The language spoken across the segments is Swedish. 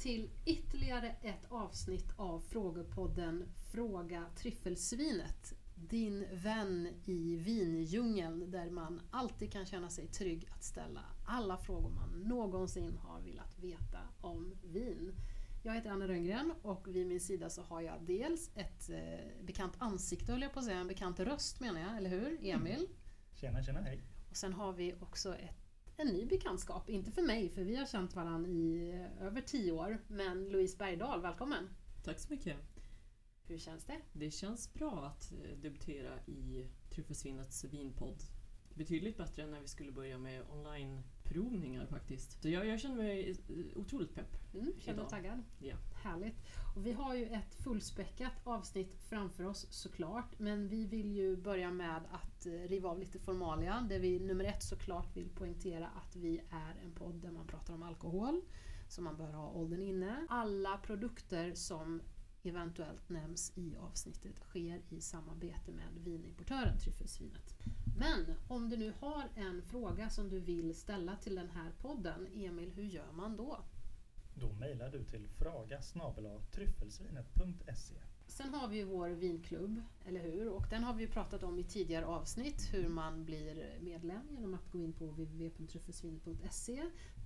till ytterligare ett avsnitt av Frågepodden Fråga Tryffelsvinet. Din vän i vindjungeln där man alltid kan känna sig trygg att ställa alla frågor man någonsin har velat veta om vin. Jag heter Anna Rönngren och vid min sida så har jag dels ett eh, bekant ansikte, höll jag på att säga, en bekant röst menar jag, eller hur? Emil. Tjena, tjena, hej. Och sen har vi också ett en ny bekantskap. Inte för mig, för vi har känt varandra i eh, över tio år. Men Louise Bergdahl, välkommen! Tack så mycket. Hur känns det? Det känns bra att eh, debutera i Tryffelsvinnets vinpodd. Betydligt bättre än när vi skulle börja med onlineprovningar faktiskt. Så jag, jag känner mig eh, otroligt pepp. Mm, känner du idag. taggad? Ja. Härligt! Och vi har ju ett fullspäckat avsnitt framför oss såklart. Men vi vill ju börja med att eh, riva av lite formalia. Där vi nummer ett såklart vill poängtera att vi är en podd där man pratar om alkohol. Så man bör ha åldern inne. Alla produkter som eventuellt nämns i avsnittet sker i samarbete med vinimportören Tryffelsvinet. Men om du nu har en fråga som du vill ställa till den här podden, Emil, hur gör man då? Då mejlar du till fraga tryffelsvinet.se. Sen har vi ju vår vinklubb, eller hur? Och den har vi pratat om i tidigare avsnitt, hur man blir medlem genom att gå in på www.tryffelsvinet.se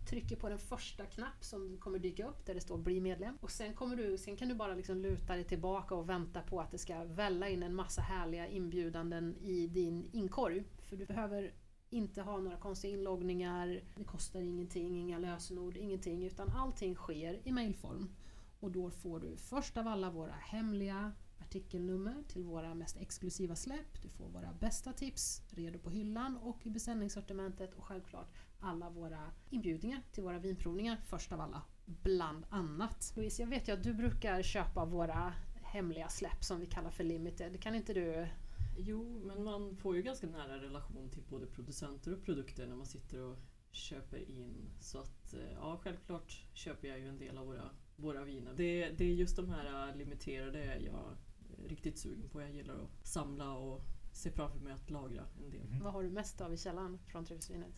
Trycker på den första knapp som kommer dyka upp där det står Bli medlem. Och sen, kommer du, sen kan du bara liksom luta dig tillbaka och vänta på att det ska välla in en massa härliga inbjudanden i din inkorg. För du behöver inte ha några konstiga inloggningar, det kostar ingenting, inga lösenord, ingenting. Utan allting sker i mailform. Och då får du först av alla våra hemliga artikelnummer till våra mest exklusiva släpp. Du får våra bästa tips redo på hyllan och i beställningssortimentet och självklart alla våra inbjudningar till våra vinprovningar först av alla. Bland annat. Louise, jag vet ju att du brukar köpa våra hemliga släpp som vi kallar för limited. Kan inte du Jo, men man får ju ganska nära relation till både producenter och produkter när man sitter och köper in. Så att eh, ja, självklart köper jag ju en del av våra, våra viner. Det, det är just de här äh, limiterade jag är riktigt sugen på. Jag gillar att samla och se framför mig att lagra en del. Mhm. Vad har du mest av i källaren från Tryffelsvinet?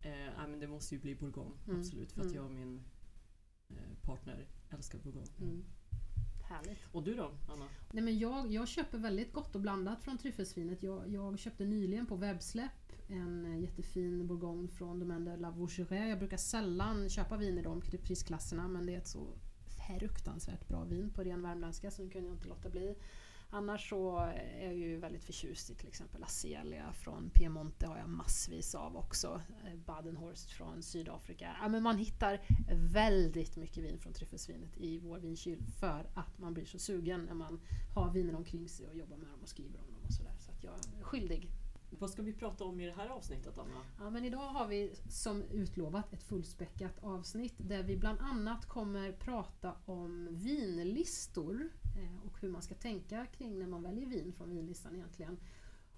Eh, nej, men det måste ju bli bourgogne, Mm, absolut. För att mm. jag och min eh, partner älskar bourgogne. Mm. Härligt. Och du då, Anna? Nej, men jag, jag köper väldigt gott och blandat från tryffelsvinet. Jag, jag köpte nyligen på webbsläpp en eh, jättefin bourgogne från Domaine de la Voucheray. Jag brukar sällan köpa vin i de prisklasserna men det är ett så fruktansvärt bra vin på ren värmländska så nu kunde jag inte låta bli. Annars så är jag ju väldigt förtjust i till exempel Azelia från Piemonte har jag massvis av också. Eh, Badenhorst från Sydafrika. Ja, men man hittar väldigt mycket vin från tryffelsvinet i vår vinkyl för att man blir så sugen när man har viner omkring sig och jobbar med dem och skriver om dem och sådär. Så att jag är skyldig. Vad ska vi prata om i det här avsnittet, Anna? Ja, men idag har vi som utlovat ett fullspäckat avsnitt där vi bland annat kommer prata om vinlistor eh, och hur man ska tänka kring när man väljer vin från vinlistan egentligen.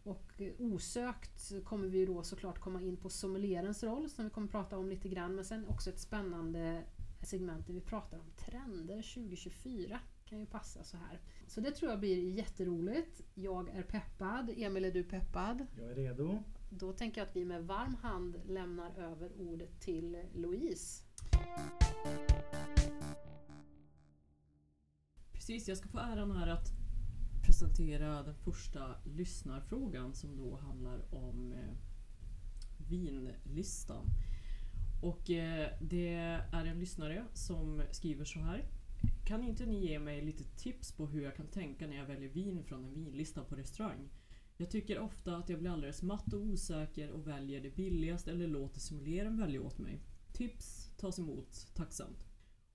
Och eh, osökt kommer vi då såklart komma in på sommelierens roll som vi kommer prata om lite grann men sen också ett spännande segment där vi pratar om trender 2024. Kan ju passa så här. Så det tror jag blir jätteroligt. Jag är peppad. Emil, är du peppad? Jag är redo. Då tänker jag att vi med varm hand lämnar över ordet till Louise. Precis, jag ska få äran här att presentera den första lyssnarfrågan som då handlar om eh, vinlistan. Och eh, det är en lyssnare som skriver så här. Kan inte ni ge mig lite tips på hur jag kan tänka när jag väljer vin från en vinlista på restaurang? Jag tycker ofta att jag blir alldeles matt och osäker och väljer det billigaste eller låter simuleraren välja åt mig. Tips tas emot tacksamt.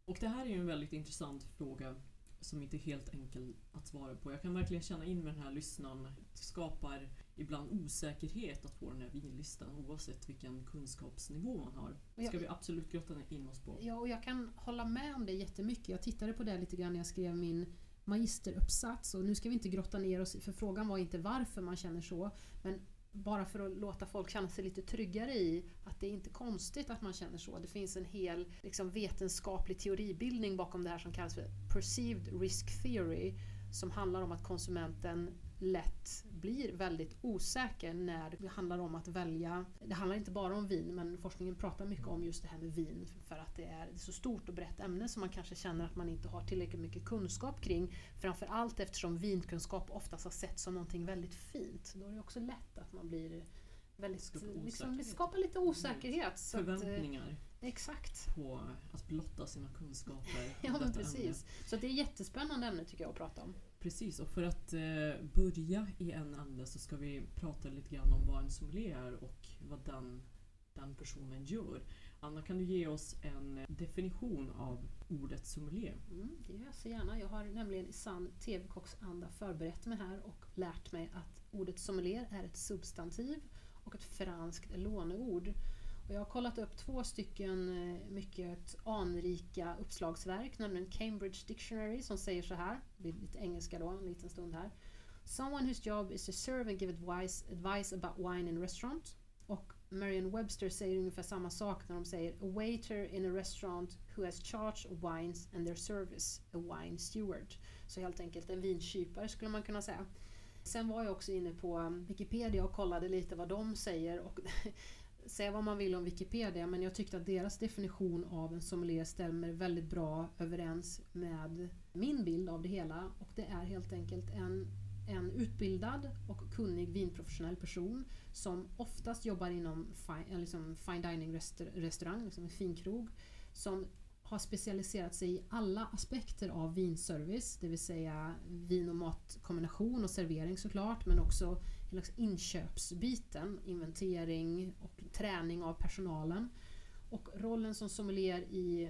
Och det här är ju en väldigt intressant fråga som inte är helt enkel att svara på. Jag kan verkligen känna in med den här lyssnaren. Skapar ibland osäkerhet att få den här vinlistan oavsett vilken kunskapsnivå man har. Det ska vi absolut grotta in oss på. Ja, och jag kan hålla med om det jättemycket. Jag tittade på det lite grann när jag skrev min magisteruppsats och nu ska vi inte grotta ner oss för frågan var inte varför man känner så, men bara för att låta folk känna sig lite tryggare i att det är inte konstigt att man känner så. Det finns en hel liksom, vetenskaplig teoribildning bakom det här som kallas för perceived risk theory som handlar om att konsumenten lätt blir väldigt osäker när det handlar om att välja. Det handlar inte bara om vin men forskningen pratar mycket om just det här med vin för att det är ett så stort och brett ämne som man kanske känner att man inte har tillräckligt mycket kunskap kring. Framförallt eftersom vinkunskap oftast har sett som någonting väldigt fint. Då är det också lätt att man blir väldigt, liksom, osäkerhet. det skapar lite osäkerhet. Så att, eh, Förväntningar exakt. på att blotta sina kunskaper. Ja men precis. ämne. Så det är ett jättespännande ämne tycker jag att prata om. Precis, och för att eh, börja i en ände så ska vi prata lite grann om vad en sommelier är och vad den, den personen gör. Anna, kan du ge oss en definition av ordet sommelier? Mm, det gör jag så gärna. Jag har nämligen i sann TV-kocksanda förberett mig här och lärt mig att ordet sommelier är ett substantiv och ett franskt låneord. Och jag har kollat upp två stycken eh, mycket anrika uppslagsverk, nämligen Cambridge Dictionary som säger så här, lite engelska då en liten stund här. Someone whose job is to serve and give advice, advice about wine in a restaurant. Och Merriam-Webster säger ungefär samma sak när de säger A waiter in a restaurant who has charge of wines and their service, a wine steward. Så helt enkelt en vinkypare skulle man kunna säga. Sen var jag också inne på Wikipedia och kollade lite vad de säger. Och Säga vad man vill om Wikipedia men jag tyckte att deras definition av en sommelier stämmer väldigt bra överens med min bild av det hela. Och det är helt enkelt en, en utbildad och kunnig vinprofessionell person som oftast jobbar inom fine, eh, liksom fine dining restaur- restaurang, liksom en finkrog. Som har specialiserat sig i alla aspekter av vinservice, det vill säga vin och matkombination och servering såklart, men också hela inköpsbiten, inventering och träning av personalen. Och rollen som sommelier i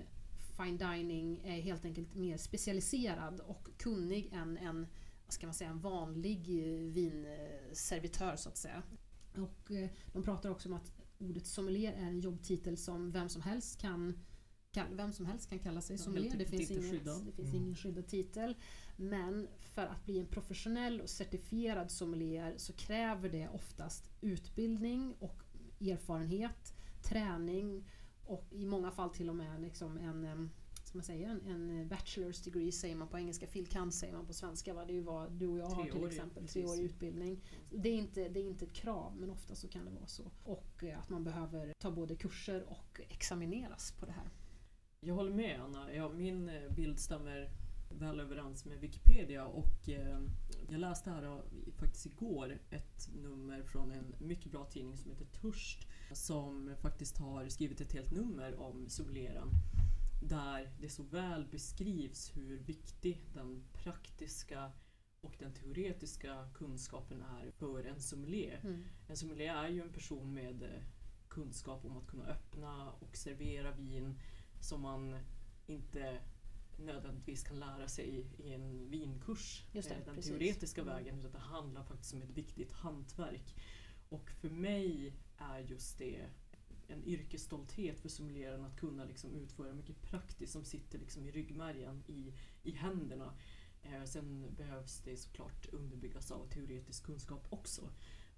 fine dining är helt enkelt mer specialiserad och kunnig än en, vad ska man säga, en vanlig vinservitör så att säga. Och eh, de pratar också om att ordet sommelier är en jobbtitel som vem som helst kan kan, vem som helst kan kalla sig sommelier. Det finns, inget, det finns Mm. ingen skyddad titel. Men för att bli en professionell och certifierad sommelier så kräver det oftast utbildning och erfarenhet, träning och i många fall till och med liksom en, ska man säga, en, en bachelor's degree säger man på engelska, filkand säger man på svenska. Va? Det är ju vad du och jag har till exempel, treårig utbildning. Det är, inte, det är inte ett krav men ofta så kan det vara så. Och eh, att man behöver ta både kurser och examineras på det här. Jag håller med Anna. Ja, min eh, bild stämmer väl överens med Wikipedia och eh, jag läste här eh, faktiskt igår ett nummer från en mycket bra tidning som heter Törst som faktiskt har skrivit ett helt nummer om sommelieren där det så väl beskrivs hur viktig den praktiska och den teoretiska kunskapen är för en sommelier. Mm. En sommelier är ju en person med eh, kunskap om att kunna öppna och servera vin som man inte nödvändigtvis kan lära sig i en vinkurs, Just det, eh, den precis. teoretiska Mm. vägen, utan det handlar faktiskt om ett viktigt hantverk. Och för mig är just det en yrkesstolthet för sommelieren att kunna liksom utföra mycket praktiskt som sitter liksom i ryggmärgen, i, i händerna. Eh, sen behövs det såklart underbyggas av teoretisk kunskap också.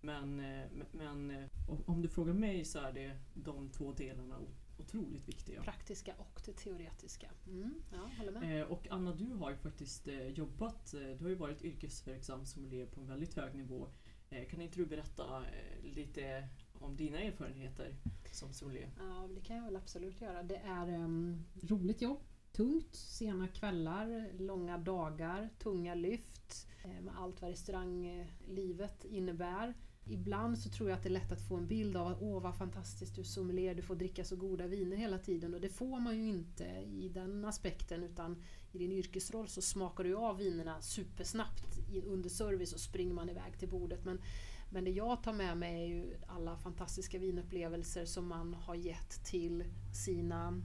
Men, eh, men- eh, om- du frågar mig så är det de två delarna otroligt viktiga. Praktiska och det teoretiska. Mm. Ja. Eh, och Anna, du har ju faktiskt eh, jobbat, eh, du har ju varit yrkesverksam sommelier på en väldigt hög nivå. Kan inte du berätta lite om dina erfarenheter som sommelier? Ja, det kan jag väl absolut göra. Det är um, roligt jobb. Tungt, sena kvällar, långa dagar, tunga lyft med allt vad restauranglivet innebär. Ibland så tror jag att det är lätt att få en bild av att åh vad fantastiskt du är sommelier, du får dricka så goda viner hela tiden och det får man ju inte i den aspekten utan i din yrkesroll så smakar du av vinerna supersnabbt under service och springer man iväg till bordet. Men men det jag tar med mig är ju alla fantastiska vinupplevelser som man har gett till sina,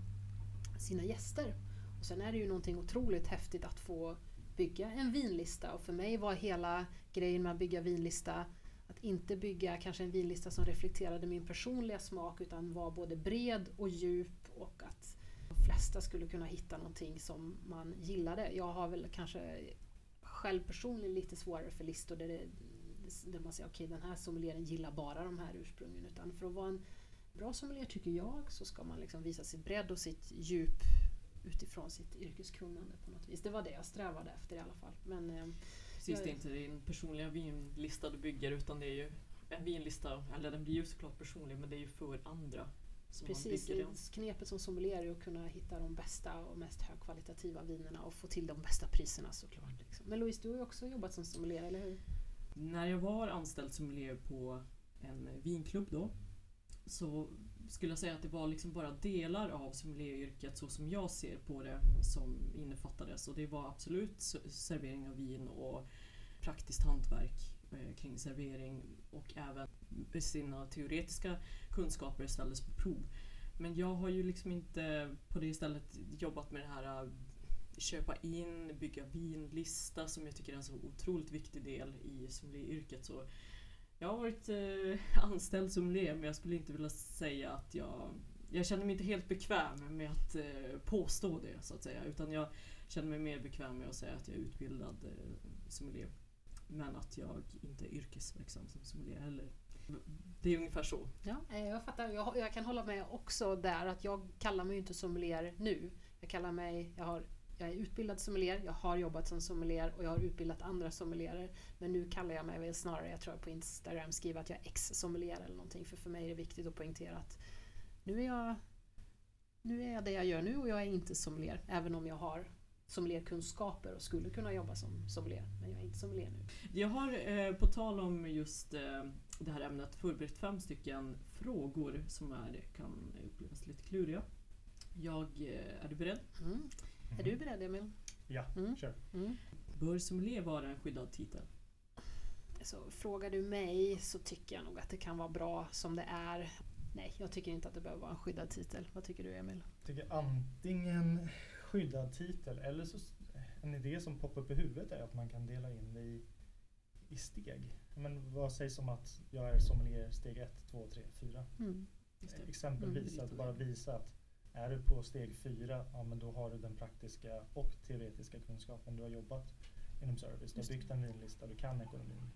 sina gäster. Och sen är det ju någonting otroligt häftigt att få bygga en vinlista och för mig var hela grejen med att bygga vinlista inte bygga kanske en vinlista som reflekterade min personliga smak utan var både bred och djup och att de flesta skulle kunna hitta någonting som man gillade. Jag har väl kanske själv personligen lite svårare för listor där, det, där man säger okej den här sommelieren gillar bara de här ursprungen. Utan för att vara en bra sommelier tycker jag så ska man liksom visa sin bredd och sitt djup utifrån sitt yrkeskunnande på något vis. Det var det jag strävade efter i alla fall. Men, eh, precis. Det är inte din personliga vinlista du bygger utan det är ju en vinlista, eller den blir ju såklart personlig men det är ju för andra som Precis, man bygger den. knepet som sommelier är att kunna hitta de bästa och mest högkvalitativa vinerna och få till de bästa priserna såklart. Liksom. Men Louise, du har ju också jobbat som sommelier, eller hur? När jag var anställd sommelier på en vinklubb då så skulle jag säga att det var liksom bara delar av sommelieryrket så som jag ser på det som innefattades. Och det var absolut servering av vin och praktiskt hantverk eh, kring servering och även sina teoretiska kunskaper ställdes på prov. Men jag har ju liksom inte på det stället jobbat med det här eh, köpa in, bygga vinlista som jag tycker är en så otroligt viktig del i sommelieryrket. Så jag har varit eh, anställd sommelier men jag skulle inte vilja säga att jag jag känner mig inte helt bekväm med att eh, påstå det så att säga. Utan jag känner mig mer bekväm med att säga att jag är utbildad eh, sommelier. Men att jag inte är yrkesverksam som sommelier heller. Det är ungefär så. Ja, eh, jag fattar. Jag, jag kan hålla med också där att jag kallar mig inte sommelier nu. Jag kallar mig, jag, har, jag är utbildad sommelier, jag har jobbat som sommelier och jag har utbildat andra sommelierer. Men nu kallar jag mig väl snarare, jag tror på Instagram skriver att jag är ex-sommelier eller någonting. För för mig är det viktigt att poängtera att nu är jag, nu är jag det jag gör nu och jag är inte sommelier. Även om jag har sommelierkunskaper och skulle kunna jobba som sommelier. Men jag är inte sommelier nu. Jag har eh, på tal om just eh, det här ämnet förberett fem stycken frågor som är, kan upplevas lite kluriga. Jag, eh, är du beredd? Mm. Är du beredd Emil? Ja, Mm. kör. Mm. Bör sommelier vara en skyddad titel? Så frågar du mig så tycker jag nog att det kan vara bra som det är. Nej, jag tycker inte att det behöver vara en skyddad titel. Vad tycker du Emil? Jag tycker antingen skyddad titel eller så en idé som poppar upp i huvudet är att man kan dela in det i, i steg. Men vad sägs om att jag är sommelier steg 1, 2, 3, 4? Mm. Just det. Exempelvis Mm, att bara visa att är du på steg 4, ja men då har du den praktiska och teoretiska kunskapen. Du har jobbat inom service, du har byggt en vinlista, du kan ekonomin.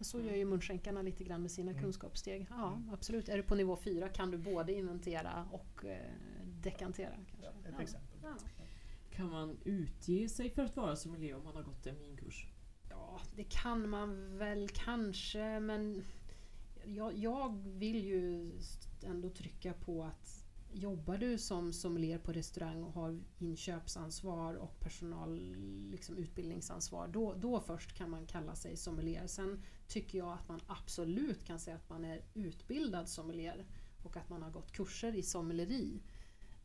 Så gör ju munskänkarna lite grann med sina Mm. kunskapssteg. Ja, Mm. absolut. Är du på nivå 4 kan du både inventera och eh, dekantera. Kanske. Ja, ett Ja. exempel. Ja. Kan man utge sig för att vara sommelier om man har gått en vinkurs? Ja, det kan man väl kanske men jag, jag vill ju ändå trycka på att jobbar du som sommelier på restaurang och har inköpsansvar och personal liksom utbildningsansvar då, då först kan man kalla sig sommelier. Sen tycker jag att man absolut kan säga att man är utbildad sommelier och att man har gått kurser i sommeleri.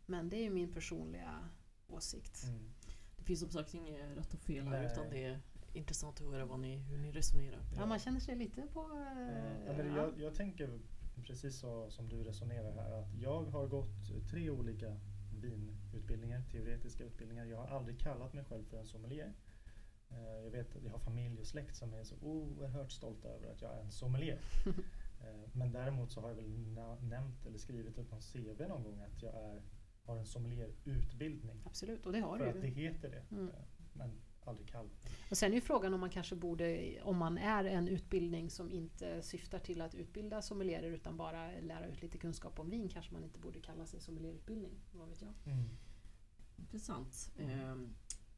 Men det är ju min personliga åsikt. Mm. Det finns som sagt inget rätt och fel här Nej. utan det är intressant att höra vad ni, hur ni resonerar. Ja, man känner sig lite på... Eh, eh, ja. jag, jag tänker precis så som du resonerar här att jag har gått tre olika vinutbildningar, teoretiska utbildningar. Jag har aldrig kallat mig själv för en sommelier. Eh, Jag vet att jag har familj och släkt som är så oerhört stolta över att jag är en sommelier. Eh, Men däremot så har jag väl nämnt eller skrivit upp någon CV någon gång att jag är, har en sommelierutbildning. Absolut, och det har För du att ju. det heter det. Mm. Eh, Men aldrig kallat. Och sen är ju frågan om man kanske borde, om man är en utbildning som inte syftar till att utbilda sommelierer utan bara lära ut lite kunskap om vin, kanske man inte borde kalla sig sommelierutbildning. Vad vet jag? Mm. Intressant. Mm. Ehm,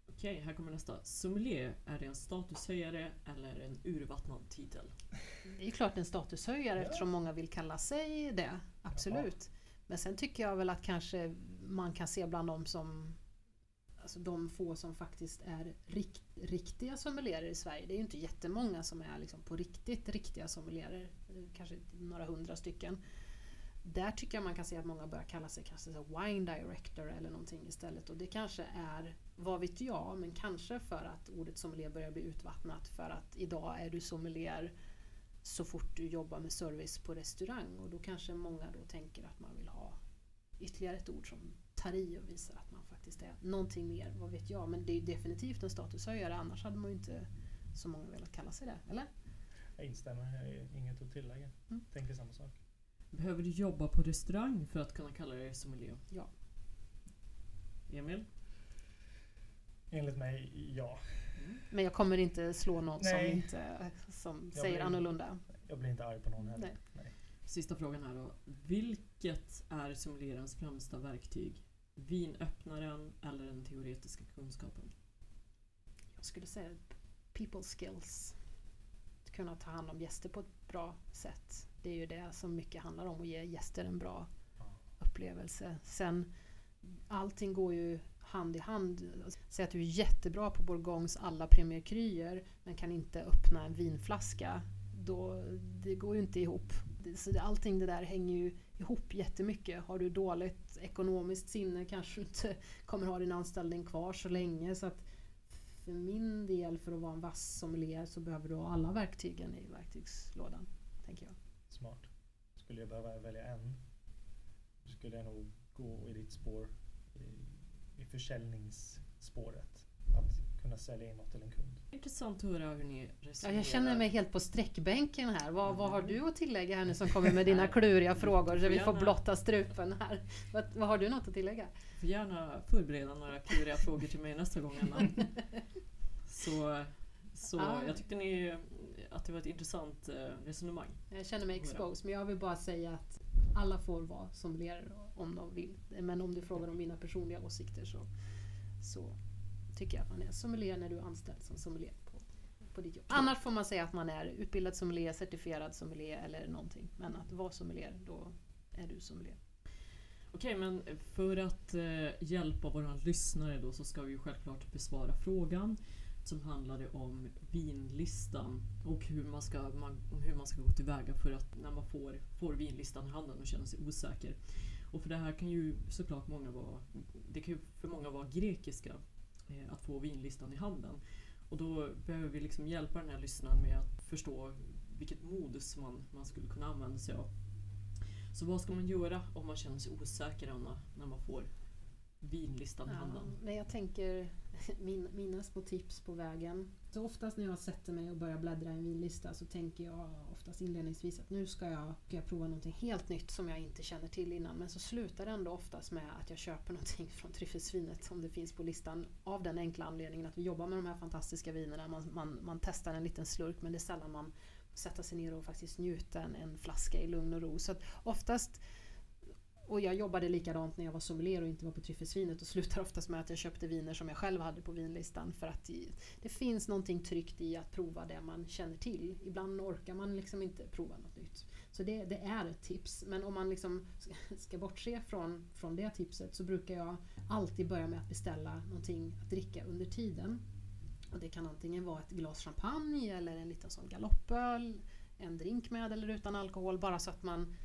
Okej, här kommer nästa. Sommelier, är det en statushöjare eller en urvattnad titel? Det är ju klart en statushöjare Ja. eftersom många vill kalla sig det. Absolut. Men sen tycker jag väl att kanske man kan se bland dem som Alltså de få som faktiskt är rikt, riktiga sommelierer i Sverige. Det är ju inte jättemånga som är liksom på riktigt riktiga sommelierer. Kanske några hundra stycken. Där tycker jag man kan se att många börjar kalla sig kanske så wine director eller någonting istället. Och det kanske är, vad vet jag, men kanske för att ordet sommelier börjar bli utvattnat. För att idag är du sommelier så fort du jobbar med service på restaurang. Och då kanske många då tänker att man vill ha ytterligare ett ord som tar i och visar att faktiskt är någonting mer, vad vet jag. Men det är ju definitivt en statushöjare, annars hade man ju inte så många velat kalla sig det, eller? Jag instämmer, jag har inget att tillägga. Mm. Tänker samma sak. Behöver du jobba på restaurang för att kunna kalla dig sommelier? Ja. Emil? Enligt mig, ja. Men jag kommer inte slå någon Nej. som, inte, som Jag säger blir- annorlunda. Jag blir inte arg på någon heller. Nej. Nej. Sista frågan här då. Vilket är sommelierens främsta verktyg? Vinöppnaren eller den teoretiska kunskapen? Jag skulle säga people skills. Att kunna ta hand om gäster på ett bra sätt. Det är ju det som mycket handlar om, att ge gäster en bra upplevelse. Sen, allting går ju hand i hand. Alltså, säg att du är jättebra på Bourgognes alla Premier Cryer men kan inte öppna en vinflaska. Då, det går ju inte ihop. Så det, allting det där hänger ju ihop jättemycket. Har du dåligt ekonomiskt sinne kanske du inte kommer ha din anställning kvar så länge. Så att för min del, för att vara en vass sommelier så behöver du ha alla verktygen i verktygslådan. Tänker jag. Smart. Skulle jag behöva välja en skulle jag nog gå i ditt spår i, i försäljningsspåret. Kunna sälja in något till en kund. Intressant att höra hur ni Ja, resonerar. jag känner mig helt på sträckbänken här. Vad, vad har Mm. du att tillägga här nu som kommer med dina kluriga frågor så vi får blotta strupen här. Vad, vad har du något att tillägga? får gärna förbereda några kluriga frågor till mig nästa gång Anna. Så, så Ah. jag tyckte ni att det var ett intressant eh, resonemang. Jag känner mig exposed men jag vill bara säga att alla får vara sommelierer om de vill. Men om du frågar om mina personliga åsikter så, så tycker jag att man är sommelier när du är anställd som sommelier på, på ditt jobb. Annars får man säga att man är utbildad sommelier, certifierad sommelier eller någonting. Men att vara sommelier, då är du sommelier. Okej, men för att eh, hjälpa våra lyssnare då så ska vi ju självklart besvara frågan som handlade om vinlistan och hur man ska, man, hur man ska gå tillväga för att när man får, får vinlistan i handen och känner sig osäker. Och för det här kan ju såklart många vara, det kan ju för många vara grekiska att få vinlistan i handen. Och då behöver vi liksom hjälpa den här lyssnaren med att förstå vilket modus man, man skulle kunna använda sig av. Så vad ska man göra om man känner sig osäker Anna, när man får vinlistan i handen? Ja, nej, jag tänker min, mina små tips på vägen. Så oftast när jag sätter mig och börjar bläddra i en vinlista så tänker jag oftast inledningsvis att nu ska jag, ska jag prova någonting helt nytt som jag inte känner till innan. Men så slutar det ändå oftast med att jag köper någonting från tryffelsvinet som det finns på listan. Av den enkla anledningen att vi jobbar med de här fantastiska vinerna. Man, man, man testar en liten slurk men det är sällan man sätter sig ner och faktiskt njuta en, en flaska i lugn och ro. Så att oftast och jag jobbade likadant när jag var sommelier och inte var på tryffelsvinet och slutar oftast med att jag köpte viner som jag själv hade på vinlistan för att det finns någonting tryggt i att prova det man känner till. Ibland orkar man liksom inte prova något nytt. Så det, det är ett tips. Men om man liksom ska, ska bortse från, från det tipset så brukar jag alltid börja med att beställa någonting att dricka under tiden. Och det kan antingen vara ett glas champagne eller en liten sån galoppöl, en drink med eller utan alkohol bara så att man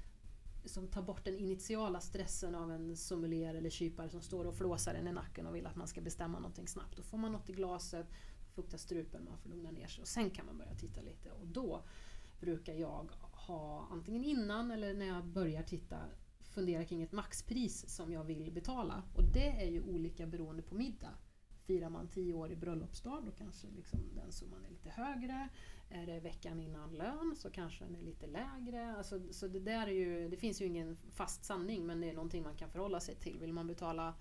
som tar bort den initiala stressen av en sommelier eller kypare som står och flåsar en i nacken och vill att man ska bestämma någonting snabbt. Då får man något i glaset, fuktar strupen, man får lugna ner sig och sen kan man börja titta lite. Och då brukar jag ha antingen innan eller när jag börjar titta fundera kring ett maxpris som jag vill betala. Och det är ju olika beroende på middag. Firar man tio år i bröllopsdag då kanske liksom den summan är lite högre. Är det veckan innan lön så kanske den är lite lägre. Alltså, så det, där är ju, det finns ju ingen fast sanning men det är någonting man kan förhålla sig till. Vill man betala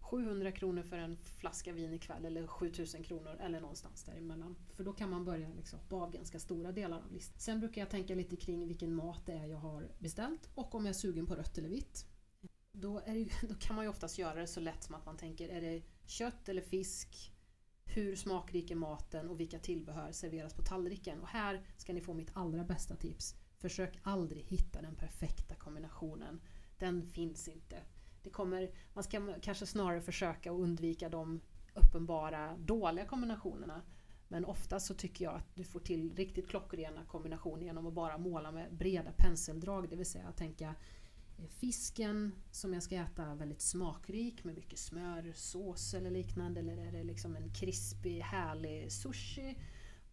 700 kronor för en flaska vin ikväll eller 7000 kronor eller någonstans däremellan. För då kan man börja liksom hoppa av ganska stora delar av listan. Sen brukar jag tänka lite kring vilken mat det är jag har beställt och om jag är sugen på rött eller vitt. Då, är det, då kan man ju oftast göra det så lätt som att man tänker, är det kött eller fisk? Hur smakrik är maten och vilka tillbehör serveras på tallriken? Och här ska ni få mitt allra bästa tips. Försök aldrig hitta den perfekta kombinationen. Den finns inte. Det kommer, man ska kanske snarare försöka att undvika de uppenbara dåliga kombinationerna. Men ofta så tycker jag att du får till riktigt klockrena kombinationer genom att bara måla med breda penseldrag. Det vill säga att tänka Eh, fisken som jag ska äta väldigt smakrik med mycket smör, sås eller liknande. Eller är det liksom en krispig härlig sushi?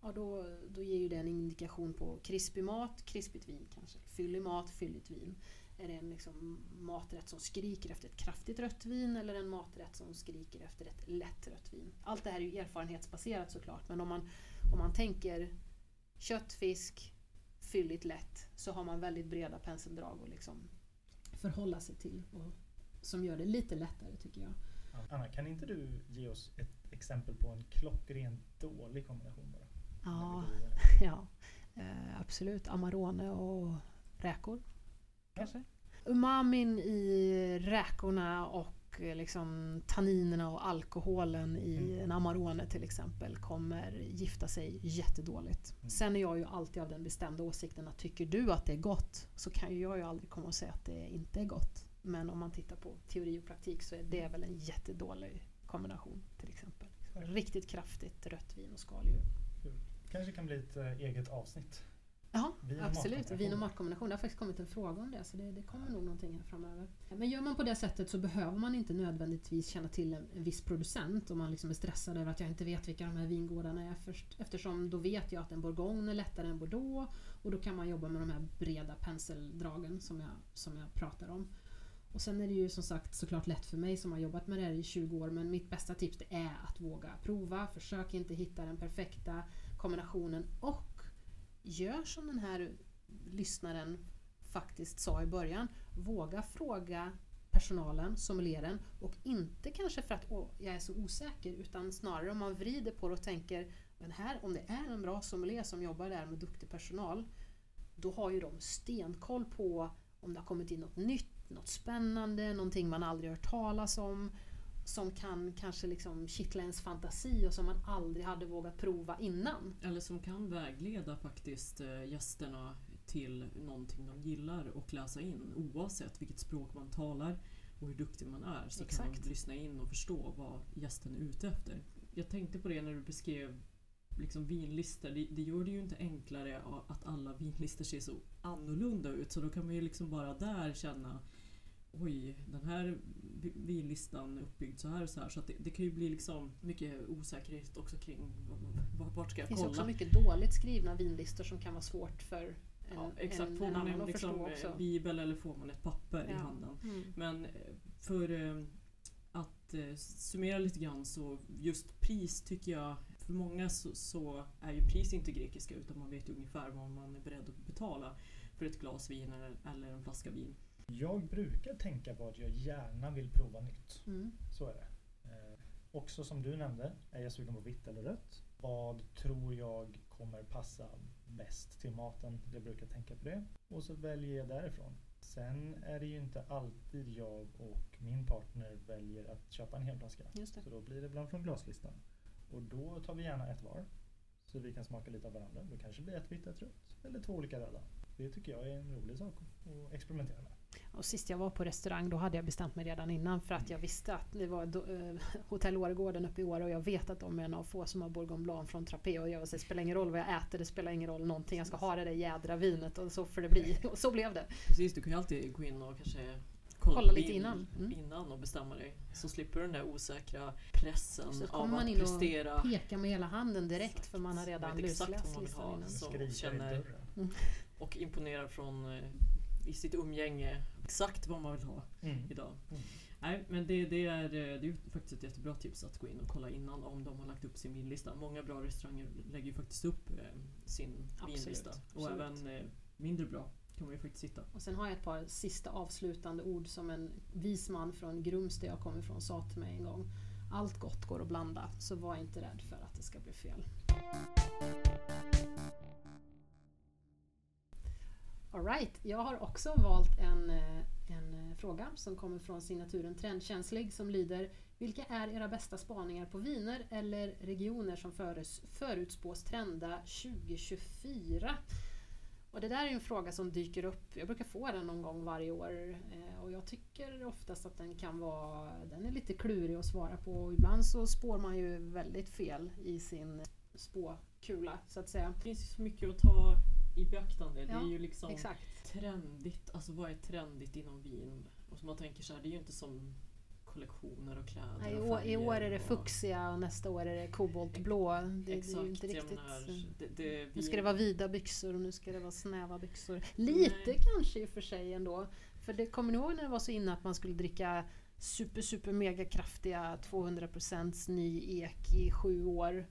Ja, då, då ger ju det en indikation på krispig mat, krispigt vin kanske. Fyllig mat, fylligt vin. Är det en liksom maträtt som skriker efter ett kraftigt rött vin eller en maträtt som skriker efter ett lätt rött vin? Allt det här är ju erfarenhetsbaserat såklart men om man, om man tänker kött, fisk, fylligt lätt så har man väldigt breda penseldrag att liksom förhålla sig till och som gör det lite lättare tycker jag. Anna, kan inte du ge oss ett exempel på en klockrent dålig kombination bara? Ja, ja eh, absolut. Amarone och räkor kanske. Umamin i räkorna och och eh, liksom tanninerna och alkoholen i Mm. en Amarone till exempel kommer gifta sig jättedåligt. Mm. Sen är jag ju alltid av den bestämda åsikten att tycker du att det är gott så kan ju jag ju aldrig komma och säga att det inte är gott. Men om man tittar på teori och praktik så är det väl en jättedålig kombination till exempel. Riktigt kraftigt rött vin och skaldjur. Kanske kan bli ett eh, eget avsnitt. Ja, Vin absolut. Vin och matkombination. Det har faktiskt kommit en fråga om det, så det, det kommer nog någonting här framöver. Men gör man på det sättet så behöver man inte nödvändigtvis känna till en, en viss producent om man liksom är stressad över att jag inte vet vilka de här vingårdarna är först. Eftersom då vet jag att en bourgogne är lättare än bordeaux och då kan man jobba med de här breda penseldragen som jag, som jag pratar om. Och sen är det ju som sagt såklart lätt för mig som har jobbat med det här i 20 år men mitt bästa tips är att våga prova. Försök inte hitta den perfekta kombinationen och gör som den här lyssnaren faktiskt sa i början. Våga fråga personalen, sommelieren och inte kanske för att Åh, jag är så osäker utan snarare om man vrider på det och tänker men här, om det är en bra sommelier som jobbar där med duktig personal då har ju de stenkoll på om det har kommit in något nytt, något spännande, någonting man aldrig hört talas om som kan kanske liksom kittla ens fantasi och som man aldrig hade vågat prova innan. Eller som kan vägleda faktiskt eh, gästerna till någonting de gillar och läsa in oavsett vilket språk man talar och hur duktig man är. Så kan Exakt. man lyssna in och förstå vad gästen är ute efter. Jag tänkte på det när du beskrev liksom vinlistor. Det, det gör det ju inte enklare att alla vinlistor ser så annorlunda ut. Så då kan man ju liksom bara där känna Oj, den här är uppbyggd så här och så här. Så att det, det kan ju bli liksom mycket osäkerhet också kring vart ska Det jag finns kolla. också mycket dåligt skrivna vinlistor som kan vara svårt för en, Ja, exakt. en, Får en man en att liksom, förstå eh, också. bibel eller får man ett papper i Ja. handen? Mm. Men eh, för eh, att summera lite grann så just pris tycker jag för många så, så är ju pris inte grekiska utan man vet ju ungefär vad man är beredd att betala för ett glas vin eller, eller en flaska vin. Jag brukar tänka på att jag gärna vill prova nytt. Mm. Så är det. Eh, också som du nämnde, är jag sugen på vitt eller rött? Vad tror jag kommer passa bäst till maten? Jag brukar tänka på det. Och så väljer jag därifrån. Sen är det ju inte alltid jag och min partner väljer att köpa en hel flaska. Så då blir det ibland från glaslistan. Och då tar vi gärna ett var. Så vi kan smaka lite av varandra. Då kanske det blir ett vitt, ett rött. Eller två olika röda. Det tycker jag är en rolig sak att experimentera med. Och sist jag var på restaurang då hade jag bestämt mig redan innan för att jag visste att det var då, eh, Hotell Åregården uppe i Åre och jag vet att de är en av få som har Bourgogne Blanc från Trapé och jag säger, det spelar ingen roll vad jag äter, det spelar ingen roll någonting, jag ska ha det där jädra vinet och så får det bli. Och så blev det. Precis, du kan ju alltid gå in och kanske kolla, Kolla lite innan. Mm. innan och bestämma dig. Så slipper du den där osäkra pressen Så av kommer man att in och prestera. Peka med hela handen direkt för man har redan exakt lusläst listan innan. Så Skrika känner- i dörren. och imponerar från eh, i sitt umgänge exakt vad man vill ha Mm. idag. Mm. Nej, men det, det, är, eh, det är ju faktiskt ett jättebra tips att gå in och kolla innan om de har lagt upp sin vinlista. Många bra restauranger lägger ju faktiskt upp eh, sin Absolut, vinlista. Och absolut. även eh, mindre bra kan man ju faktiskt hitta. Och sen har jag ett par sista avslutande ord som en vis man från Grums där jag kommer ifrån sa till mig en gång. Allt gott går att blanda, så var inte rädd för att det ska bli fel. Alright, jag har också valt en, eh, en eh, fråga som kommer från signaturen Trendkänslig som lyder Vilka är era bästa spaningar på viner eller regioner som förutspås trenda 2024? Och det där är en fråga som dyker upp, jag brukar få den någon gång varje år eh, och jag tycker oftast att den kan vara, den är lite klurig att svara på och ibland så spår man ju väldigt fel i sin spåkula så att säga. Det finns ju så mycket att ta i beaktande. det Ja, är ju liksom Exakt. trendigt. Alltså vad är trendigt inom vin? Och som man tänker så här, det är ju inte som kollektioner och kläder Nej, och år, I år är det fuxia och nästa år är det koboltblå. Det, det är Exakt, ju inte riktigt... menar, det, det, Nu ska det vara vida byxor och nu ska det vara snäva byxor. Lite Nej. kanske i och för sig ändå. För det kommer ni ihåg när det var så inne att man skulle dricka super super mega kraftiga 200% ny ek i sju år.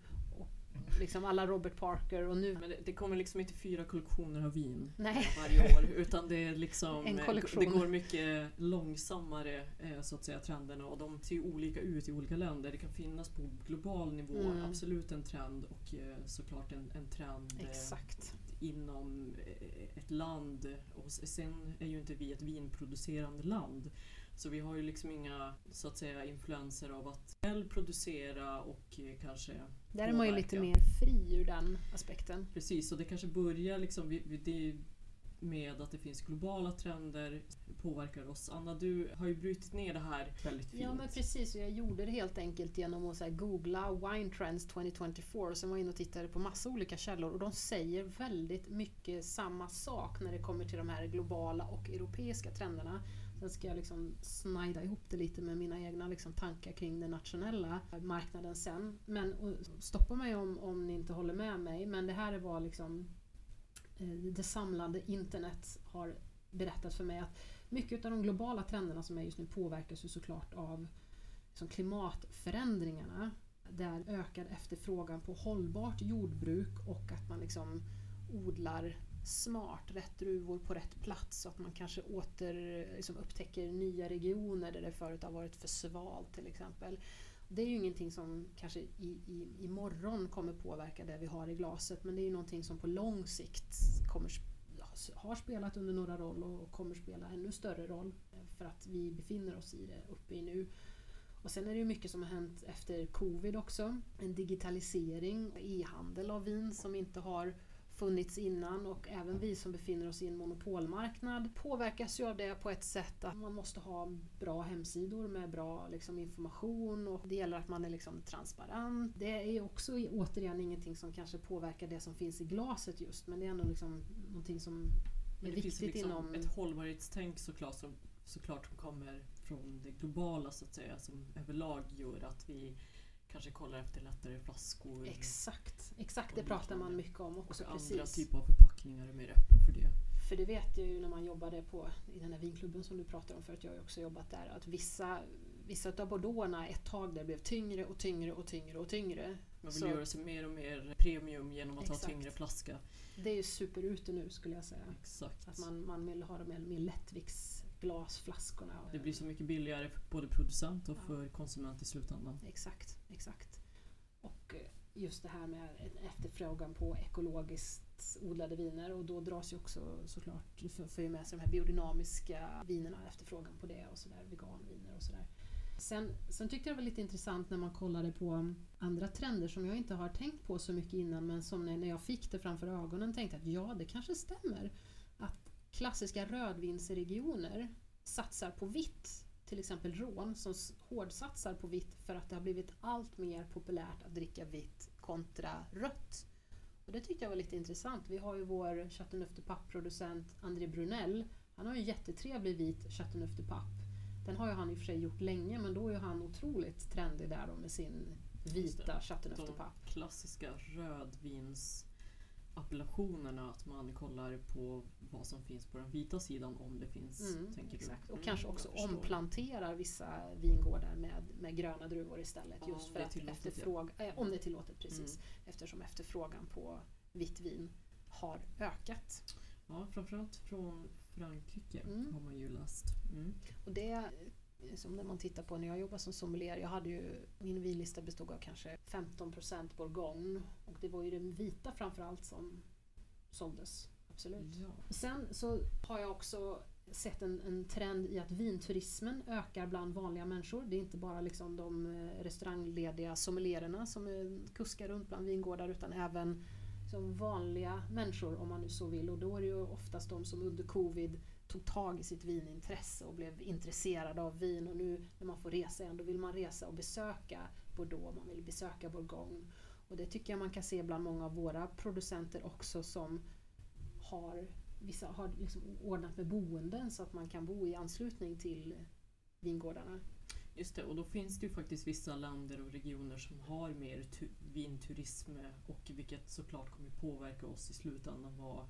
Liksom alla Robert Parker och nu... Men det, det kommer liksom inte fyra kollektioner av vin Nej. varje år utan det är liksom En kollektion. Det går mycket långsammare eh, så att säga trenderna och de ser olika ut i olika länder. Det kan finnas på global nivå Mm. absolut en trend och eh, såklart en, en trend eh, Exakt. inom ett land. Och sen är ju inte vi ett vinproducerande land. Så vi har ju liksom inga så att säga influenser av att själv producera och eh, kanske Där är man ju lite mer fri ur den aspekten. Precis, och det kanske börjar liksom det med att det finns globala trender påverkar oss. Anna, du har ju brutit ner det här väldigt fint. Ja men precis, och jag gjorde det helt enkelt genom att googla Wine Trends 2024 och sen var jag inne och tittade på massa olika källor och de säger väldigt mycket samma sak när det kommer till de här globala och europeiska trenderna. Sen ska jag liksom snida ihop det lite med mina egna liksom tankar kring den nationella marknaden sen. Men stoppa mig om, om ni inte håller med mig, men det här är vad liksom eh, det samlade internet har berättat för mig att mycket av de globala trenderna som är just nu påverkas ju såklart av liksom klimatförändringarna. Där ökad efterfrågan på hållbart jordbruk och att man liksom odlar smart, rätt druvor på rätt plats så att man kanske åter liksom upptäcker nya regioner där det förut har varit för svalt till exempel. Det är ju ingenting som kanske i, i, imorgon kommer påverka det vi har i glaset men det är ju någonting som på lång sikt kommer, har spelat under några roll och kommer spela ännu större roll eh, för att vi befinner oss i det uppe i nu. Och sen är det ju mycket som har hänt efter covid också. En digitalisering, e-handel av vin som inte har funnits innan och även vi som befinner oss i en monopolmarknad påverkas ju av det på ett sätt att man måste ha bra hemsidor med bra liksom, information och det gäller att man är liksom, transparent. Det är också återigen ingenting som kanske påverkar det som finns i glaset just men det är ändå liksom någonting som är Men det viktigt finns liksom inom... ett hållbarhetstänk såklart som, såklart som kommer från det globala så att säga som överlag gör att vi kanske kollar efter lättare flaskor Exakt, exakt det och pratar man mycket om och också. andra Precis. typer av förpackningar är mer öppen för det. För det vet jag ju när man jobbade på, i den här vinklubben som du pratar om förut, jag har ju också jobbat där, att vissa, vissa av bordeauxerna ett tag där blev tyngre och tyngre och tyngre och tyngre. Man vill Så- göra sig mer och mer premium genom att Exakt. ha tyngre flaska. Det är ju superute nu skulle jag säga. Exakt. Att man, man vill ha de mer lättviktsglasflaskorna. Det blir så mycket billigare för både producent och Ja. för konsument i slutändan. Exakt, exakt. Och eh, just det här med efterfrågan på ekologiskt odlade viner och då dras ju också såklart, för, med sig de här biodynamiska vinerna, efterfrågan på det och sådär, veganviner och sådär. Sen, sen tyckte jag det var lite intressant när man kollade på andra trender som jag inte har tänkt på så mycket innan men som när jag fick det framför ögonen tänkte att ja, det kanske stämmer. Att klassiska rödvinsregioner satsar på vitt till exempel rån som hårdsatsar på vitt för att det har blivit allt mer populärt att dricka vitt kontra rött. Och det tyckte jag var lite intressant. Vi har ju vår Chateauneuf de Pape-producent André Brunel. Han har ju en jättetrevlig vit Chateauneuf de Pape. Den har ju han i och för sig gjort länge men då är ju han otroligt trendig där då med sin vita. Chateauneuf de De Pape. klassiska rödvinsappellationerna, att man kollar på vad som finns på den vita sidan om det finns. Mm, tänker exakt. du? Och Mm, kanske också omplanterar vissa vingårdar med, med gröna druvor istället. Ja, just för att efterfråga, eh, om det är tillåtet precis. Mm. Eftersom efterfrågan på vitt vin har ökat. Ja, framförallt från Frankrike Mm. har man ju läst. Mm. Och det som när man tittar på när jag jobbade som sommelier, jag hade ju, min vinlista bestod av kanske 15% bourgogne och det var ju den vita framförallt som såldes. Absolut. Ja. Sen så har jag också sett en, en trend i att vinturismen ökar bland vanliga människor. Det är inte bara liksom de eh, restauranglediga sommeliererna som eh, kuskar runt bland vingårdar utan även som vanliga människor om man nu så vill. Och då är det ju oftast de som under covid tog tag i sitt vinintresse och blev intresserad av vin och nu när man får resa igen då vill man resa och besöka Bordeaux, man vill besöka Bourgogne. Och det tycker jag man kan se bland många av våra producenter också som har, vissa har liksom ordnat med boenden så att man kan bo i anslutning till vingårdarna. Just det, och då finns det ju faktiskt vissa länder och regioner som har mer vinturism och vilket såklart kommer påverka oss i slutändan. Vad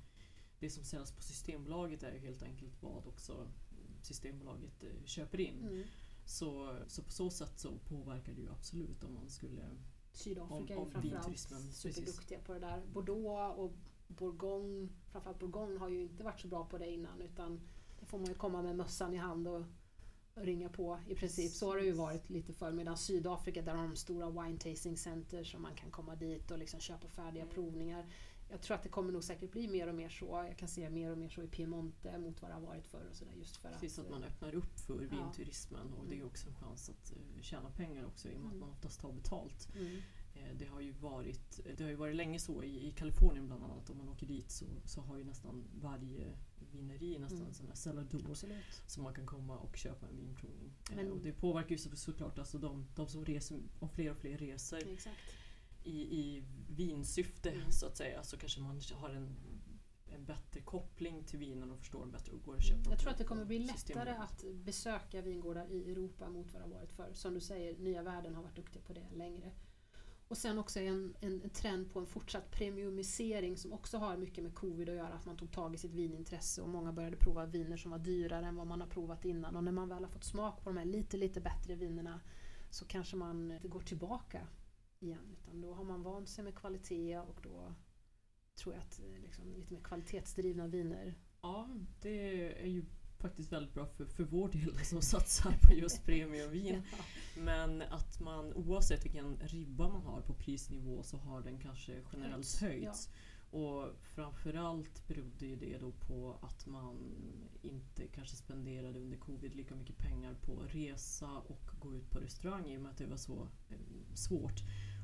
det som säljs på Systembolaget är ju helt enkelt vad också Systembolaget eh, köper in. Mm. Så, så på så sätt så påverkar det ju absolut om man skulle... Sydafrika Om- är om framförallt vinturismen, precis. superduktiga på det där. Bordeaux och Bourgogne, framförallt Bourgogne har ju inte varit så bra på det innan utan det får man ju komma med mössan i hand och ringa på i princip. Så har det ju varit lite förr. Medan Sydafrika där har de stora wine tasting center som man kan komma dit och liksom köpa färdiga Mm. provningar. Jag tror att det kommer nog säkert bli mer och mer så. Jag kan se mer och mer så i Piemonte mot vad det har varit förr. Och så där, just för Precis att, att man öppnar upp för vinturismen och det är också en chans att eh, tjäna pengar också i och med att Mm. man oftast tar betalt. mm, Eh, Det har ju varit, det har ju varit länge så i, i Kalifornien bland annat. Om man åker dit så, så har ju nästan varje vineri nästan Mm. en sån här cellador som man kan komma och köpa en vinprovning. Eh, Men- och det påverkar ju så, såklart alltså de, de som reser, om fler och fler reser Exakt. I, i vinsyfte Mm. så att säga så kanske man har en, en bättre koppling till vinen och förstår bättre och går och köper Jag tror att det kommer bli lättare att besöka vingårdar i Europa mot vad det har varit förr. Som du säger, nya världen har varit duktiga på det längre. Och sen också en, en, en trend på en fortsatt premiumisering som också har mycket med covid att göra. Att man tog tag i sitt vinintresse och många började prova viner som var dyrare än vad man har provat innan. Och när man väl har fått smak på de här lite, lite bättre vinerna så kanske man går tillbaka igen. Utan då har man vant sig med kvalitet och då tror jag att eh, liksom, lite mer kvalitetsdrivna viner Ja, det är ju faktiskt väldigt bra för, för vår del som satsar på just premiumvin. Men att man oavsett vilken ribba man har på prisnivå så har den kanske generellt Höjts, höjts. Och framförallt berodde ju det då på att man inte kanske spenderade under covid lika mycket pengar på resa och gå ut på restaurang i och med att det var så eh, svårt.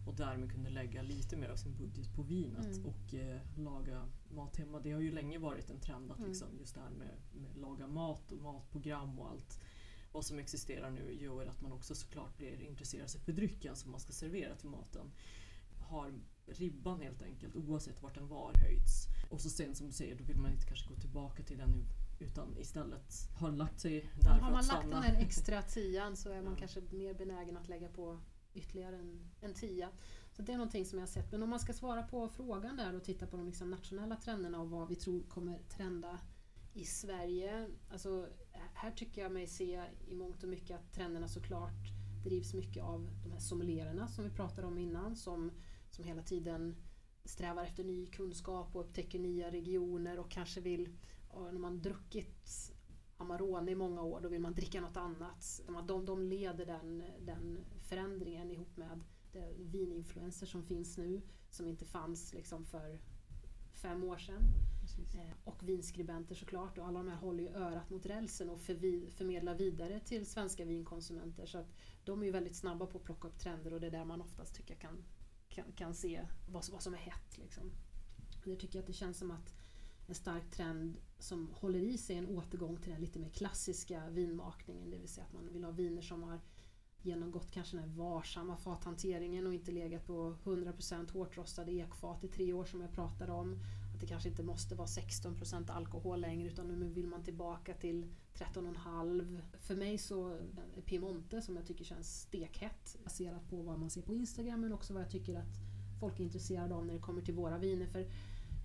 Och därmed kunde lägga lite mer av sin budget på vinet Mm. och eh, laga mat hemma. Det har ju länge varit en trend att Mm. liksom, just det här med, med laga mat och matprogram och allt vad som existerar nu gör att man också såklart blir intresserad sig för drycken som man ska servera till maten. Har ribban helt enkelt, oavsett vart den var, höjts. Och så sen som du säger, då vill man inte kanske gå tillbaka till den nu utan istället har lagt sig där Ja, för har man att lagt stanna. den här extra tian så är man Ja. kanske mer benägen att lägga på ytterligare en, en tia. Så det är någonting som jag har sett. Men om man ska svara på frågan där och titta på de liksom nationella trenderna och vad vi tror kommer trenda i Sverige. Alltså, här tycker jag mig se i mångt och mycket att trenderna såklart drivs mycket av de här sommeliererna som vi pratade om innan som, som hela tiden strävar efter ny kunskap och upptäcker nya regioner och kanske vill, när man druckit Amarone i många år, då vill man dricka något annat. De, de leder den, den förändringen ihop med det vininfluenser som finns nu, som inte fanns liksom för fem år sedan. Eh, Och vinskribenter såklart och alla de här håller ju örat mot rälsen och förvi, förmedlar vidare till svenska vinkonsumenter. Så att de är ju väldigt snabba på att plocka upp trender och det är där man oftast tycker kan, kan, kan se vad, som- vad som är hett. Liksom. Det tycker jag att det känns som att en stark trend som håller i sig en återgång till den lite mer klassiska vinmakningen. Det vill säga att man vill ha viner som har genomgått kanske den här varsamma fathanteringen och inte legat på 100% hårt rostade ekfat i tre år som jag pratade om. Att det kanske inte måste vara 16% alkohol längre utan nu vill man tillbaka till 13,5. För mig så är Piemonte som jag tycker känns stekhett baserat på vad man ser på Instagram men också vad jag tycker att folk är intresserade av när det kommer till våra viner. För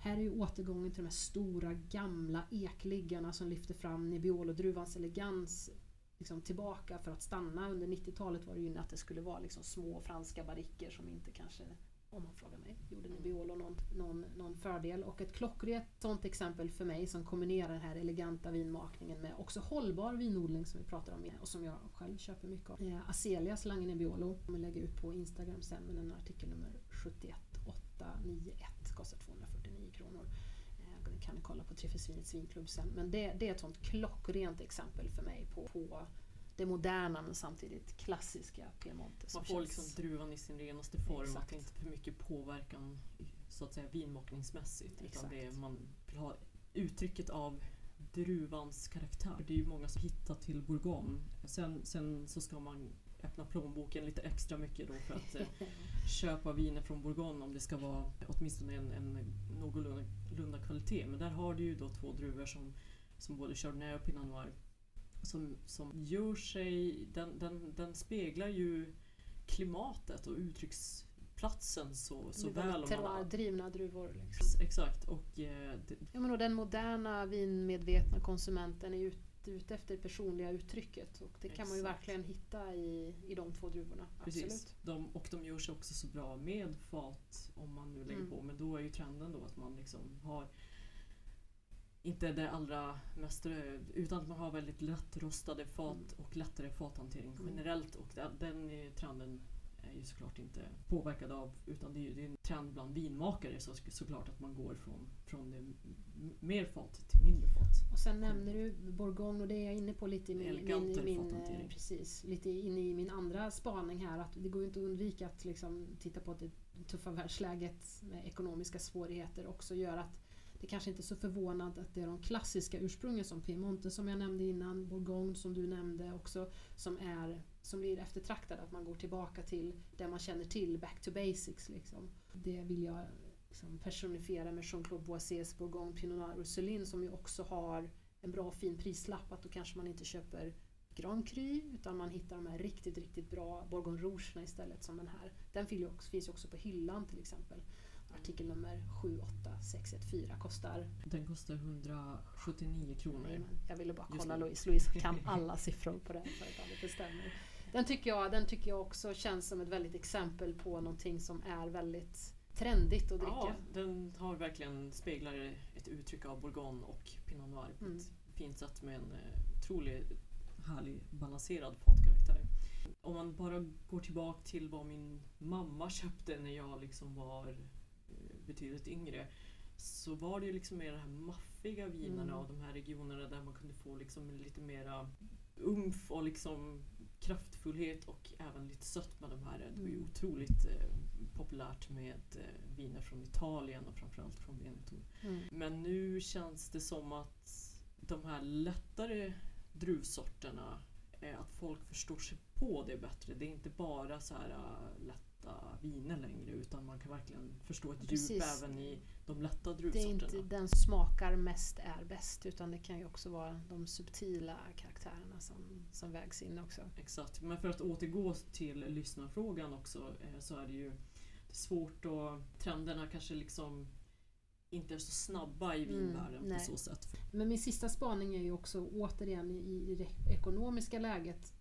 här är ju återgången till de här stora gamla ekliggarna som lyfter fram Nebbiolo-druvans elegans liksom tillbaka för att stanna. Under 90-talet var det ju att det skulle vara liksom små franska barriker som inte kanske, om man frågar mig, gjorde Nebbiolo någon, någon, någon fördel. Och ett klockrent sånt exempel för mig som kombinerar den här eleganta vinmakningen med också hållbar vinodling som vi pratar om och som jag själv köper mycket av. Eh, Azelias Lange Nebbiolo, jag kommer lägga ut på Instagram sen med den artikel nummer 71891, kostar 250 kronor. Eh, Det kan kolla på Triffesvinets vinklubb sen. Men det, det är ett sånt klockrent exempel för mig på, på det moderna men samtidigt klassiska Piemonte. Man får känns- liksom druvan i sin renaste form, Exakt. att det inte är för mycket påverkan så att säga vinmakningsmässigt. Utan det är, man vill ha uttrycket av druvans karaktär. Det är ju många som hittar till Bourgogne. Sen, sen så ska man öppna plånboken lite extra mycket då för att eh, köpa viner från Bourgogne om det ska vara åtminstone en, en någorlunda kvalitet. Men där har du ju då två druvor som, som både Chardonnay och Pinot Noir som, som gör sig, den, den, den speglar ju klimatet och uttrycksplatsen så, så väl. terroir-drivna druvor. Liksom. exakt, och eh, det, Ja, men och den moderna vinmedvetna konsumenten är ute ute efter det personliga uttrycket och det kan man ju verkligen hitta i, i de två druvorna. Precis. Absolut. De, och de gör sig också så bra med fat om man nu lägger Mm. på. Men då är ju trenden då att man liksom har inte det allra mest rö- utan att man har väldigt lättrostade fat och lättare fathantering Mm. generellt och den, den eh, trenden är ju såklart inte påverkad av utan det är ju det är en trend bland vinmakare så, såklart att man går från, från det mer fat till mindre fat. Och sen nämner du Bourgogne och det är jag inne på lite i min, min, precis, lite inne i min andra spaning här att det går ju inte att undvika att liksom titta på att det tuffa världsläget med ekonomiska svårigheter också gör att det kanske inte är så förvånande att det är de klassiska ursprungen som Piemonte som jag nämnde innan, Bourgogne som du nämnde också, som, är, som blir eftertraktade. Att man går tillbaka till det man känner till, back to basics. Liksom. Det vill jag liksom personifiera med Jean-Claude Boissiers Bourgogne Pinot Noir Ursulin som ju också har en bra och fin prislapp. Att då kanske man inte köper Grand Cru utan man hittar de här riktigt, riktigt bra Bourgogne Rouge istället som den här. Den finns ju också, finns också på hyllan till exempel. Artikel nummer 78614 kostar... Den kostar 179 kronor. Jag ville bara kolla. Louise. Louise kan alla siffror på det här företaget, det stämmer. Den tycker, jag, den tycker jag också känns som ett väldigt exempel på någonting som är väldigt trendigt att dricka. Ja, den har verkligen speglar ett uttryck av Bourgogne och Pinot Noir på Mm. ett fint sätt med en eh, otroligt härlig balanserad fatkaraktär. Om man bara går tillbaka till vad min mamma köpte när jag liksom var eh, betydligt yngre så var det ju liksom mer de här maffiga vinerna Mm. och de här regionerna där man kunde få liksom lite mera umf och liksom kraftfullhet och även lite sött med de här. Det var ju Mm. otroligt eh, populärt med eh, viner från Italien och framförallt från Veneto. Mm. Men nu känns det som att de här lättare druvsorterna, att folk förstår sig på det bättre. Det är inte bara så här eh, lätta viner längre utan man kan verkligen förstå ett djup Precis. även i de lätta Det är druvsorterna. inte den som smakar mest är bäst utan det kan ju också vara de subtila karaktärerna som, som vägs in också. Exakt, men för att återgå till lyssnarfrågan också eh, så är det ju svårt och trenderna kanske liksom inte är så snabba i Mm, vinvärlden på nej. så sätt. Men min sista spaning är ju också återigen i, i det ekonomiska läget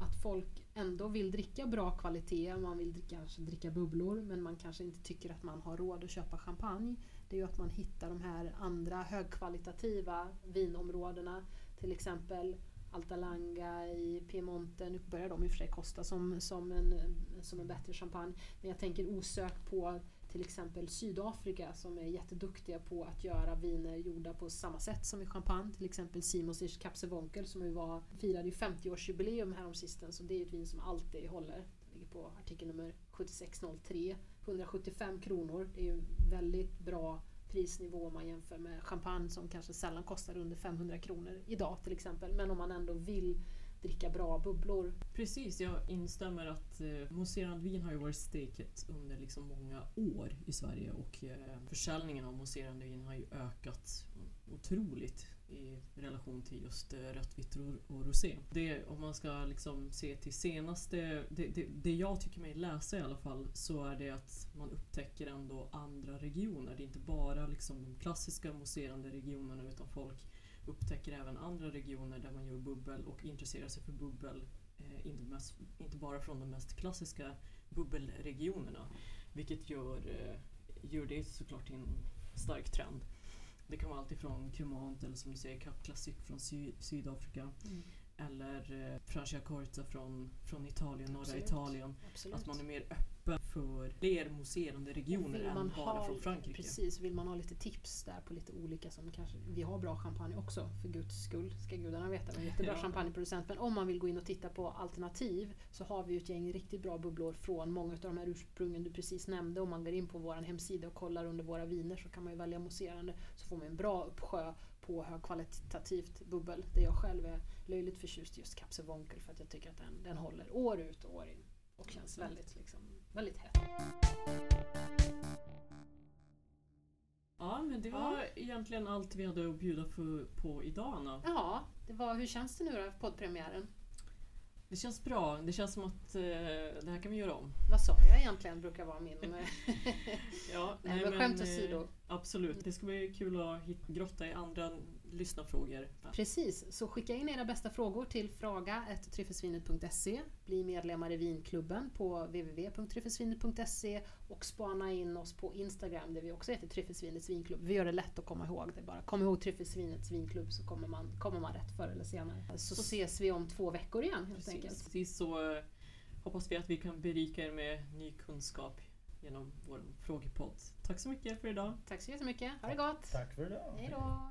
att folk ändå vill dricka bra kvalitet, man vill dricka, kanske dricka bubblor men man kanske inte tycker att man har råd att köpa champagne. Det är ju att man hittar de här andra högkvalitativa vinområdena. Till exempel Alta Langa i Piemonte. Nu börjar de i och för sig kosta som, som, en, som en bättre champagne. Men jag tänker osökt på till exempel Sydafrika som är jätteduktiga på att göra viner gjorda på samma sätt som i champagne. Till exempel Simons Kapsevonkel som ju var, firade 50-årsjubileum häromsistens så det är ett vin som alltid håller. Det ligger på artikel nummer 7603. 175 kronor. Det är ju väldigt bra prisnivå om man jämför med champagne som kanske sällan kostar under 500 kronor idag till exempel. Men om man ändå vill dricka bra bubblor. Precis, jag instämmer att eh, mousserande vin har ju varit steket under liksom många år i Sverige och eh, försäljningen av mousserande vin har ju ökat otroligt i relation till just eh, rött, vitt och, och rosé. Det, om man ska liksom se till senaste, det, det, det jag tycker mig läsa i alla fall, så är det att man upptäcker ändå andra regioner. Det är inte bara liksom de klassiska mousserande regionerna utan folk upptäcker även andra regioner där man gör bubbel och intresserar sig för bubbel. Eh, inte, mest, inte bara från de mest klassiska bubbelregionerna. Vilket gör, eh, gör det såklart till en stark trend. Det kan vara allt ifrån Cremant eller som du säger Cap Classic från Sy- Sydafrika. Eller eh, Franciacorta från, från Italien, norra Absolut. Italien. Absolut. Att man är mer öppen för fler mousserande regioner Vill än man bara ha- från Frankrike. Precis, vill man ha lite tips där på lite olika som kanske, vi har bra champagne också för guds skull, ska gudarna veta. Vi är en jättebra Ja. champagneproducent. Men om man vill gå in och titta på alternativ så har vi ju ett gäng riktigt bra bubblor från många av de här ursprungen du precis nämnde. Om man går in på vår hemsida och kollar under våra viner så kan man ju välja mousserande så får man en bra uppsjö på högkvalitativt bubbel. Där jag själv är löjligt förtjust i just Kapsevonkel för att jag tycker att den, den håller år ut och år in. Och känns Exakt. väldigt, liksom, väldigt het. Ja, men det var egentligen allt vi hade att bjuda för, på idag Anna. Ja, det var, hur känns det nu då, poddpremiären? Det känns bra. Det känns som att eh, det här kan vi göra om. Vad sa jag egentligen brukar vara min... Ja, Nej, men skämt eh, åsido. Absolut. Det ska bli kul att hit- grotta i andra lyssnarfrågor. Precis, så skicka in era bästa frågor till fraga.tryffelsvinet.se Bli medlemmar i vinklubben på www.tryffelsvinet.se och spana in oss på Instagram där vi också heter Tryffelsvinets vinklubb. Vi gör det lätt att komma ihåg det bara. Kom ihåg Tryffelsvinets vinklubb så kommer man, kommer man rätt förr eller senare. Så, Så- ses vi om två veckor igen helt Precis, enkelt. precis så eh, hoppas vi att vi kan berika er med ny kunskap genom vår frågepodd. Tack så mycket för idag. Tack så jättemycket. Ha det gott. Tack för idag. Hej då.